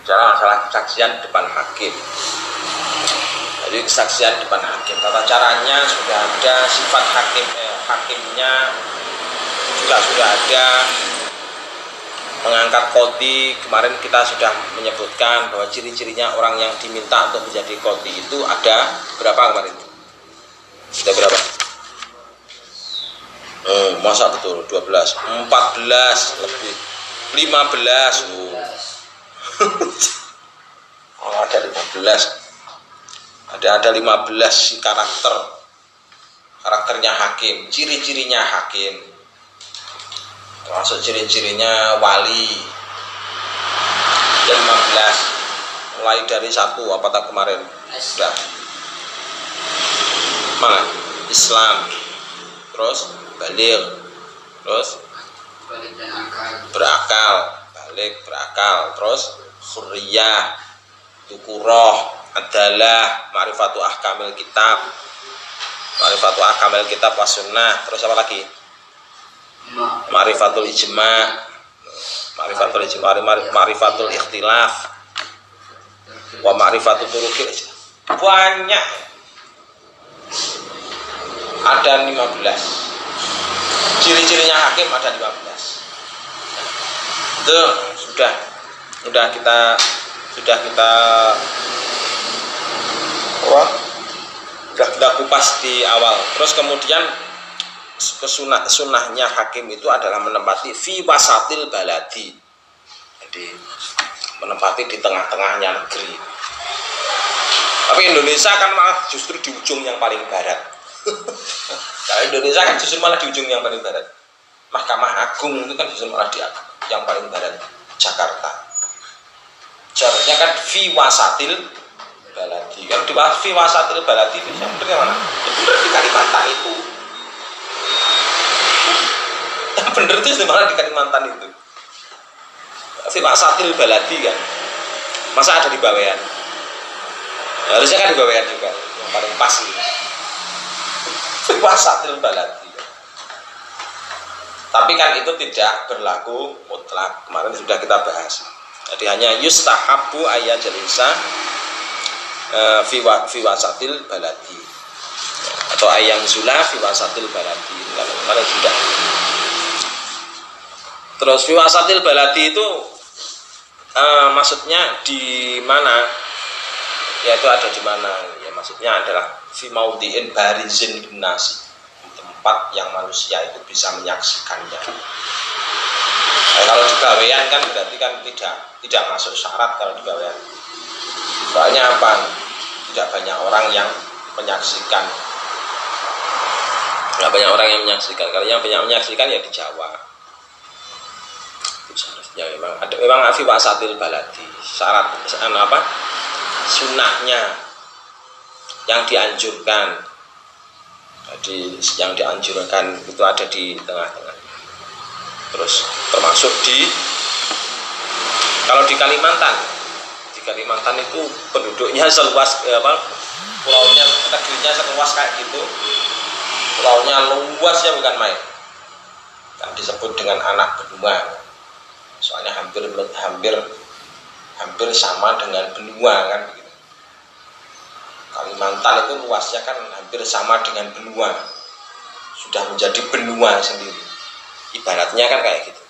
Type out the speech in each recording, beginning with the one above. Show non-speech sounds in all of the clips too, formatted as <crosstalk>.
Bicara masalah kesaksian depan hakim. Jadi kesaksian depan hakim. Tata caranya sudah ada sifat hakim eh, hakimnya juga sudah ada mengangkat kodi kemarin kita sudah menyebutkan bahwa ciri-cirinya orang yang diminta untuk menjadi kodi itu ada berapa kemarin? Sudah berapa? Oh, masa betul 12 14 lebih 15 oh. Oh ada 15 ada ada 15 karakter. Karakternya hakim ciri-cirinya hakim. Termasuk ciri-cirinya wali. Yang 15 mulai dari satu apa tak kemarin? Sudah mana? Islam. Terus balik. Terus berakal. Balik berakal. Terus khuriyah tukuroh adalah marifatu ahkamil kitab. Marifatu ahkamil kitab was terus apa lagi? Marifatul ijma. Marifatul ijma marifatul ikhtilaf. Wa marifatul turukil banyak. Ada 15 ciri-cirinya hakim ada 15 itu sudah sudah kita sudah kita wah. sudah kita kupas di awal. Terus kemudian kesunah sunahnya hakim itu adalah menempati fi wasatil baladi. Jadi menempati di tengah-tengahnya negeri. Tapi Indonesia kan malah justru di ujung yang paling barat. <laughs> Kalau Indonesia kan justru malah di ujung yang paling barat. Mahkamah Agung itu kan justru malah di yang paling barat Jakarta. Seharusnya kan fi wasatil baladi. Kan di fi wasatil baladi itu yang benar mana? Ya benar di Kalimantan itu. Yang benar itu malah di Kalimantan itu. Fi wasatil baladi kan. Masa ada di Bawean? Harusnya kan di Bawean juga. Yang paling pas gitu wasatil baladi tapi kan itu tidak berlaku mutlak kemarin sudah kita bahas jadi hanya yustahabu ayat jelisa uh, fi wasatil baladi. Atau ayang zula fi wasatil baladi. Kalau kemarin sudah. Terus fi wasatil baladi itu uh, maksudnya di mana? Yaitu ada di mana? Ya maksudnya adalah fi maudhi'in barizin nasi. Tempat yang manusia itu bisa menyaksikannya nah, kalau di gawean kan berarti kan tidak tidak masuk syarat kalau di gawean soalnya apa? Tidak banyak orang yang menyaksikan. Tidak banyak orang yang menyaksikan. Kalau yang banyak menyaksikan ya di Jawa. Seharusnya memang. Ada memang afi wasatil baladi. Syarat apa? Sunnahnya yang dianjurkan. Jadi yang dianjurkan itu ada di tengah-tengah terus termasuk di kalau di Kalimantan di Kalimantan itu penduduknya seluas eh, apa pulaunya negerinya seluas kayak gitu. Pulaunya luasnya bukan main kan disebut dengan anak benua. Soalnya hampir hampir hampir sama dengan benua kan Kalimantan itu luasnya kan hampir sama dengan benua. Sudah menjadi benua sendiri ibaratnya kan kayak gitu.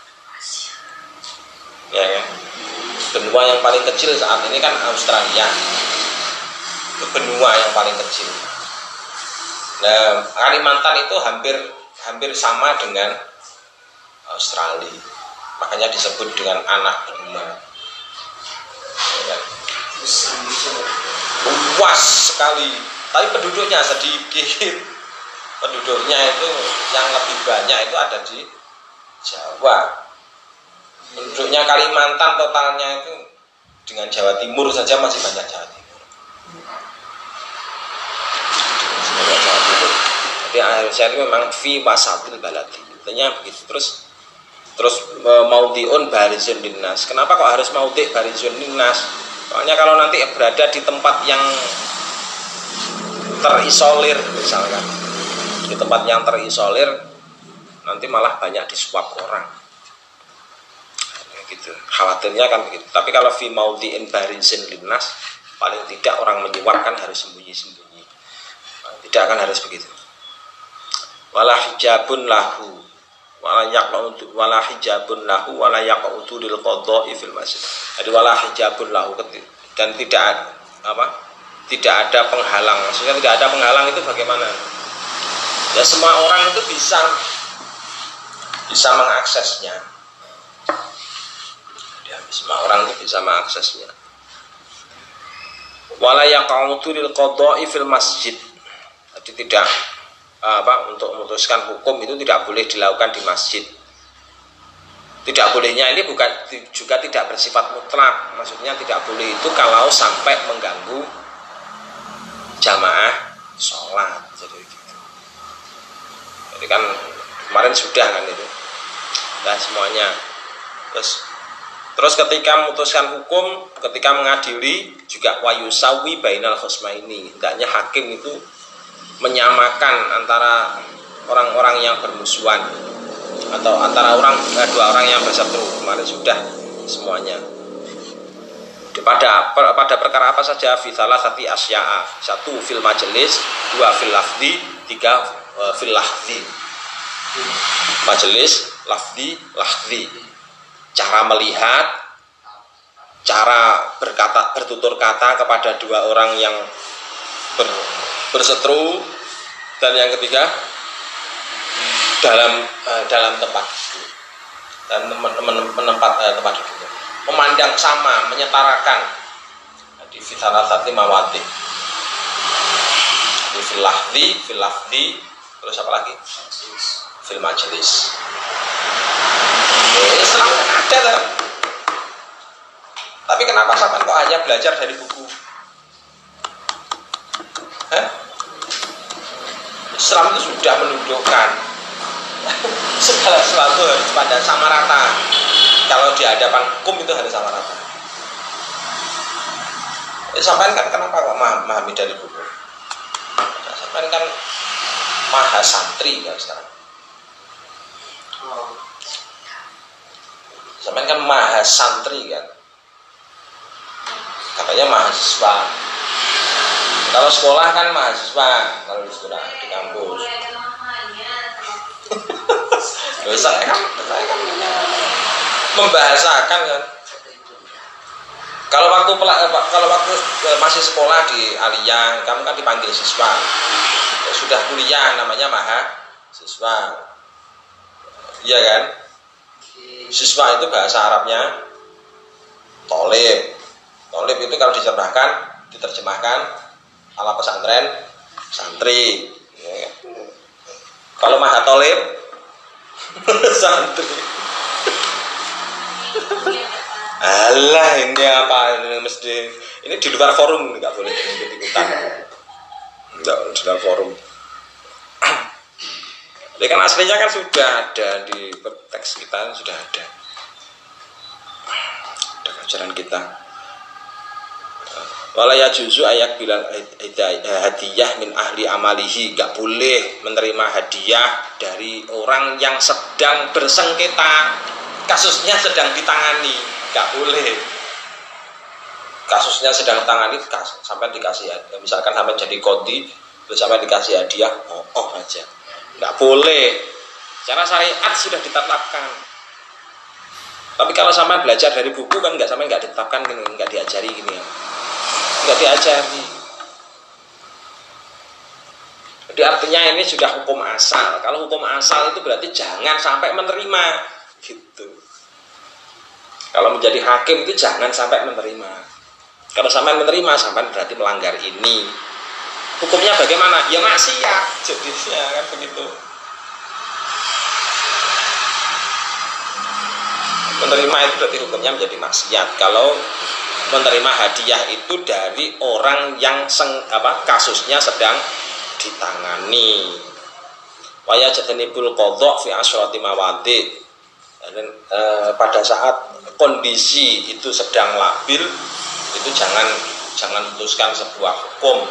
Ya kan benua yang paling kecil saat ini kan Australia. Itu benua yang paling kecil. Nah Kalimantan itu hampir hampir sama dengan Australia. Makanya disebut dengan anak benua. Ya. Luas sekali. Tapi penduduknya sedikit. <laughs> Penduduknya itu yang lebih banyak itu ada di Jawa. Penduduknya Kalimantan totalnya itu dengan Jawa Timur saja masih banyak Jawa Timur. Jadi akhir saya memang fi wasatil baladi. Intinya begitu. Terus terus e, mau diun barizun dinas kenapa kok harus mau di barizun dinas Soalnya kalau nanti berada di tempat yang terisolir misalkan. Di tempat yang terisolir nanti malah banyak disuap orang. Gitu. Khawatirnya kan begitu. Tapi kalau fi maudhi'in barizin linnas paling tidak orang menyuapkan harus sembunyi-sembunyi. Tidak akan harus begitu. Wala hijabun lahu. Wala yaqaudu wala hijabun lahu wala yaqaudu lil qadha'i fil masjid. Jadi wala hijabun lahu dan tidak apa? Tidak ada penghalang. Maksudnya tidak ada penghalang itu bagaimana? Ya semua orang itu bisa bisa mengaksesnya. Ya, semua orang itu bisa mengaksesnya. Wala yaqaudu lil qadha'i fil masjid. Jadi tidak apa untuk memutuskan hukum itu tidak boleh dilakukan di masjid. Tidak bolehnya ini bukan juga tidak bersifat mutlak. Maksudnya tidak boleh itu kalau sampai mengganggu jamaah sholat jadi gitu. Jadi kan kemarin sudah kan itu dan semuanya. Terus terus ketika memutuskan hukum ketika mengadili juga wayusawi bainal khusma ini hendaknya hakim itu menyamakan antara orang-orang yang bermusuhan atau antara orang eh, dua orang yang berseteru. Kemarin sudah semuanya. Pada pada perkara apa saja? Fitalah sati asya'a. Satu fil majelis. Dua fil lafdi tiga uh, fil lahdi majelis lafdi lahdi cara melihat cara berkata bertutur kata kepada dua orang yang ber, berseteru. Dan yang ketiga dalam uh, dalam tempat dan menempat uh, tempat duduknya memandang sama menyetarakan. Di fitana sati mawati. Di filahdi filahdi terus apa lagi? Fil majelis Islam ada lah. tapi kenapa sampai kok hanya belajar dari buku Hah? Islam itu sudah menunjukkan <laughs> segala sesuatu harus pada sama rata. Kalau di hadapan hukum itu harus sama rata. Eh, sampai kan kenapa kok memahami dari buku? Sampai kan maha santri kan sekarang. Sampai kan maha santri kan. Katanya mahasiswa kalau sekolah kan mahasiswa, kalau di sekolah di kampus. <laughs> Loh, saya kan, saya kan membahasakan kan. Kalau waktu kalau waktu eh, masih sekolah di Alia, kamu kan dipanggil siswa. Sudah kuliah namanya mahasiswa. Iya kan? Siswa itu bahasa Arabnya tolib. Tolib itu kalau diterjemahkan, diterjemahkan ala pesantren santri. Ya. kalau mahatolib <laughs> santri. Allah ini apa? Ini mesti ini di luar forum nggak boleh ikut ikutan. Nggak di luar forum Jadi kan aslinya kan sudah ada di teks kita sudah ada. Ada ajaran kita. Wala ya juzu ayak bilang hadiah min ahli amalihi. Gak boleh menerima hadiah dari orang yang sedang bersengketa. Kasusnya sedang ditangani. Gak boleh. Kasusnya sedang ditangani Sampai dikasih hadiah. Misalkan sampai jadi kodi sampai dikasih hadiah Oh, oh aja Gak boleh. Cara syariat sudah ditetapkan. Tapi kalau sama belajar dari buku kan nggak sama nggak ditetapkan gini nggak diajari gini ya. Nggak diajari. Jadi artinya ini sudah hukum asal. Kalau hukum asal itu berarti jangan sampai menerima. Gitu. Kalau menjadi hakim itu jangan sampai menerima. Kalau sampai menerima sampai berarti melanggar ini hukumnya bagaimana? Ya maksiat jadinya kan begitu. Menerima itu berarti hukumnya menjadi maksiat. Kalau menerima hadiah itu dari orang yang seng, apa kasusnya sedang ditangani. Waya jatanibul kodok fi asyrati mawati. Dan e, pada saat kondisi itu sedang labil, itu jangan jangan putuskan sebuah hukum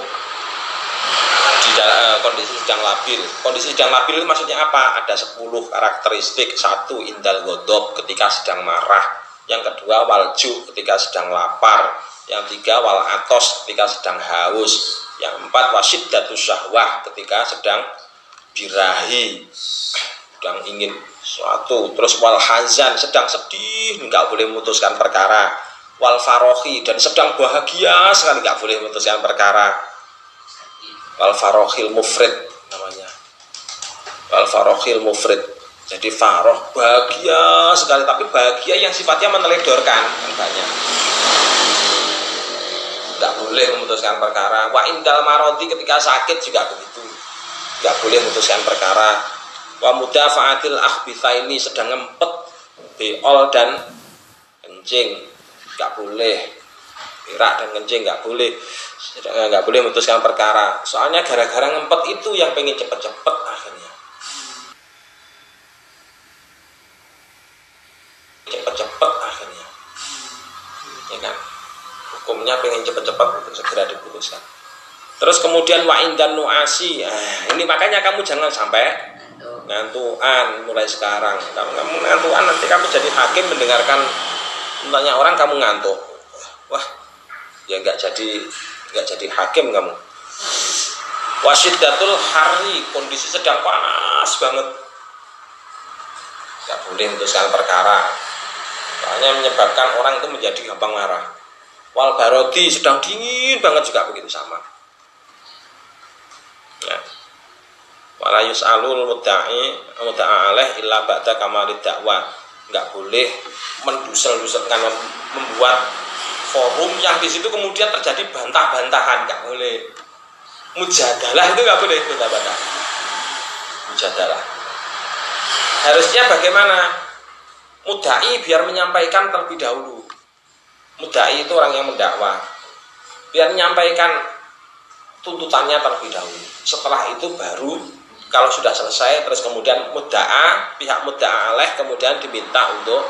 di e, kondisi sedang labil. Kondisi sedang labil itu maksudnya apa? Ada 10 karakteristik. Satu indal godok ketika sedang marah. Yang kedua walju ketika sedang lapar, yang tiga wal atos ketika sedang haus, yang empat wasid datu syahwah ketika sedang birahi, sedang ingin suatu, terus wal hazan sedang sedih nggak boleh memutuskan perkara, wal farohi dan sedang bahagia sekali nggak boleh memutuskan perkara, wal farohil mufrid namanya, wal farohil mufrid. Jadi faroh bahagia sekali tapi bahagia yang sifatnya meneledorkan. Kan banyak. Nggak boleh memutuskan perkara. Wa indal maroti ketika sakit juga begitu. Nggak boleh memutuskan perkara. Wa mudafaatil akhbitha ini sedang ngempet beol dan kencing. Nggak boleh Irak dan kencing nggak boleh. Nggak boleh memutuskan perkara. Soalnya gara-gara ngempet itu yang pengen cepet-cepet akhirnya. Cepet-cepet akhirnya. Ya kan? Hukumnya pengen cepet-cepet untuk segera diputuskan. Terus kemudian wa'in dan nuasi. Eh, ini makanya kamu jangan sampai ngantuan mulai sekarang. Kamu, kamu ngantuan nanti kamu jadi hakim mendengarkan banyak orang kamu ngantuk. Wah ya nggak jadi nggak jadi hakim kamu datul hari kondisi sedang panas banget nggak boleh memutuskan perkara Soalnya menyebabkan orang itu menjadi gampang marah. Wal barodi sedang dingin banget juga begitu sama. Ya. Wala yus'alul mudda'i mudda'a alaih illa ba'da kamalid dakwah. Enggak boleh mendusel-duselkan membuat forum yang di situ kemudian terjadi bantah-bantahan, enggak boleh. Mujadalah itu enggak boleh bantah-bantah. Mujadalah. Harusnya bagaimana? mudai biar menyampaikan terlebih dahulu mudai itu orang yang mendakwah biar menyampaikan tuntutannya terlebih dahulu setelah itu baru kalau sudah selesai terus kemudian muda'a pihak muda'a aleh kemudian diminta untuk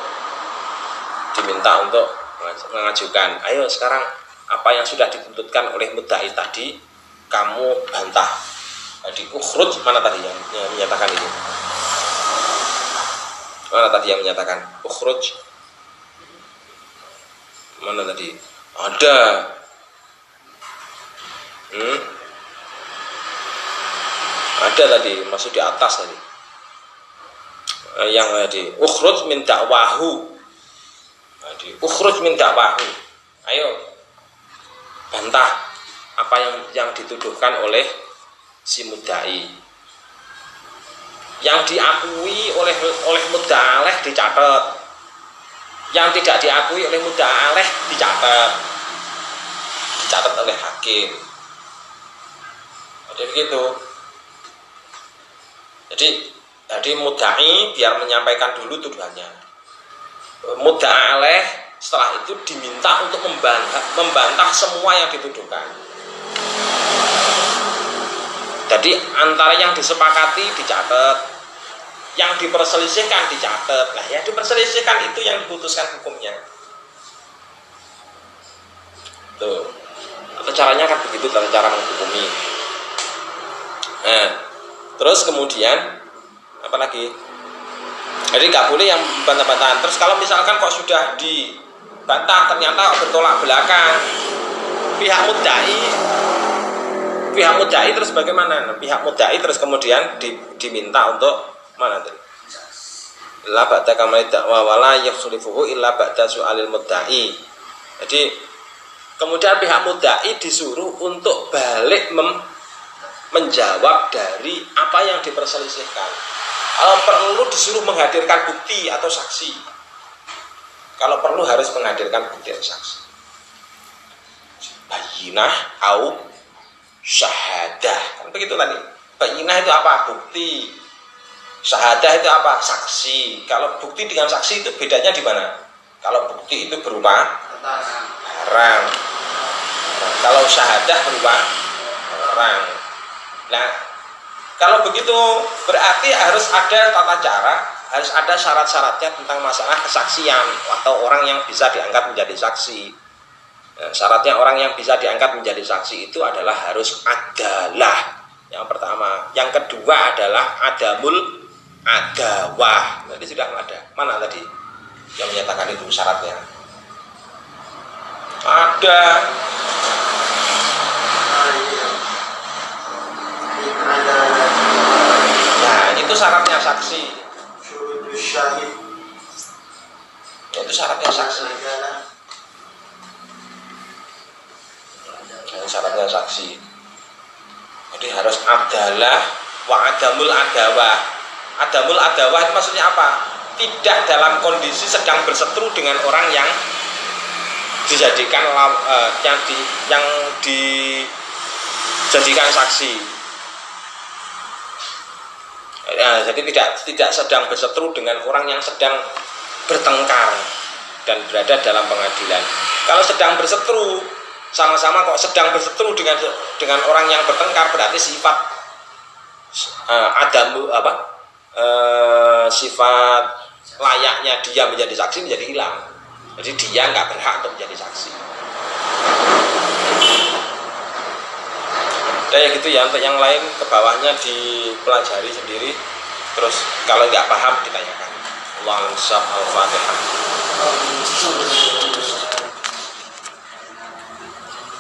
diminta untuk mengajukan ayo sekarang apa yang sudah dituntutkan oleh mudai tadi kamu bantah jadi ukhruj mana tadi yang, yang menyatakan itu Mana tadi yang menyatakan ukhruj? Mana tadi? Ada. Hmm? Ada tadi, masuk di atas tadi. Eh, yang tadi, ukhruj min dakwahu. Tadi, ukhruj min dakwahu. Ayo, bantah apa yang yang dituduhkan oleh si mudai yang diakui oleh oleh mudaleh dicatat. Yang tidak diakui oleh mudaleh dicatat. Dicatat oleh hakim. Jadi begitu. Jadi jadi mudai biar menyampaikan dulu tuduhannya mudaleh setelah itu diminta untuk membantah, membantah semua yang dituduhkan jadi antara yang disepakati dicatat, yang diperselisihkan dicatat. Nah, yang diperselisihkan itu yang diputuskan hukumnya. Tuh. Atau caranya kan begitu dalam cara menghukumi. Nah, terus kemudian apa lagi? Jadi nggak boleh yang bantah-bantahan. Terus kalau misalkan kok sudah dibantah ternyata bertolak belakang, pihak mudai pihak mudai terus bagaimana? Nah, pihak mudai terus kemudian di, diminta untuk mana tadi? La ba'da kamali dakwa wala yakhlifuhu illa ba'da su'alil mudai. Jadi kemudian pihak mudai disuruh untuk balik mem, menjawab dari apa yang diperselisihkan. Kalau perlu disuruh menghadirkan bukti atau saksi. Kalau perlu harus menghadirkan bukti atau saksi. Bayinah au syahadah. Kan begitu tadi. Bayinah itu apa? Bukti. Syahadah itu apa? Saksi. Kalau bukti dengan saksi itu bedanya di mana? Kalau bukti itu berupa barang. Kalau syahadah berupa orang nah kalau begitu berarti harus ada tata cara harus ada syarat-syaratnya tentang masalah kesaksian atau orang yang bisa diangkat menjadi saksi Ya, syaratnya orang yang bisa diangkat menjadi saksi itu adalah harus adalah yang pertama. Yang kedua adalah adamul adawah. Tadi sudah ada. Mana tadi? yang menyatakan itu syaratnya ada nah itu syaratnya saksi. Itu syaratnya saksi. Nah, syaratnya saksi. Jadi harus adalah wa adamul adawah. Adamul adawah itu maksudnya apa? Tidak dalam kondisi sedang berseteru dengan orang yang dijadikan uh, yang di yang dijadikan saksi ya, jadi tidak tidak sedang berseteru dengan orang yang sedang bertengkar dan berada dalam pengadilan. Kalau sedang berseteru sama-sama kok sedang berseteru dengan dengan orang yang bertengkar berarti sifat uh, adam apa? Uh, sifat layaknya dia menjadi saksi menjadi hilang. Jadi dia nggak berhak untuk menjadi saksi dan ya gitu ya untuk yang lain ke bawahnya dipelajari sendiri. Terus kalau nggak paham ditanyakan. Allah al-fatihah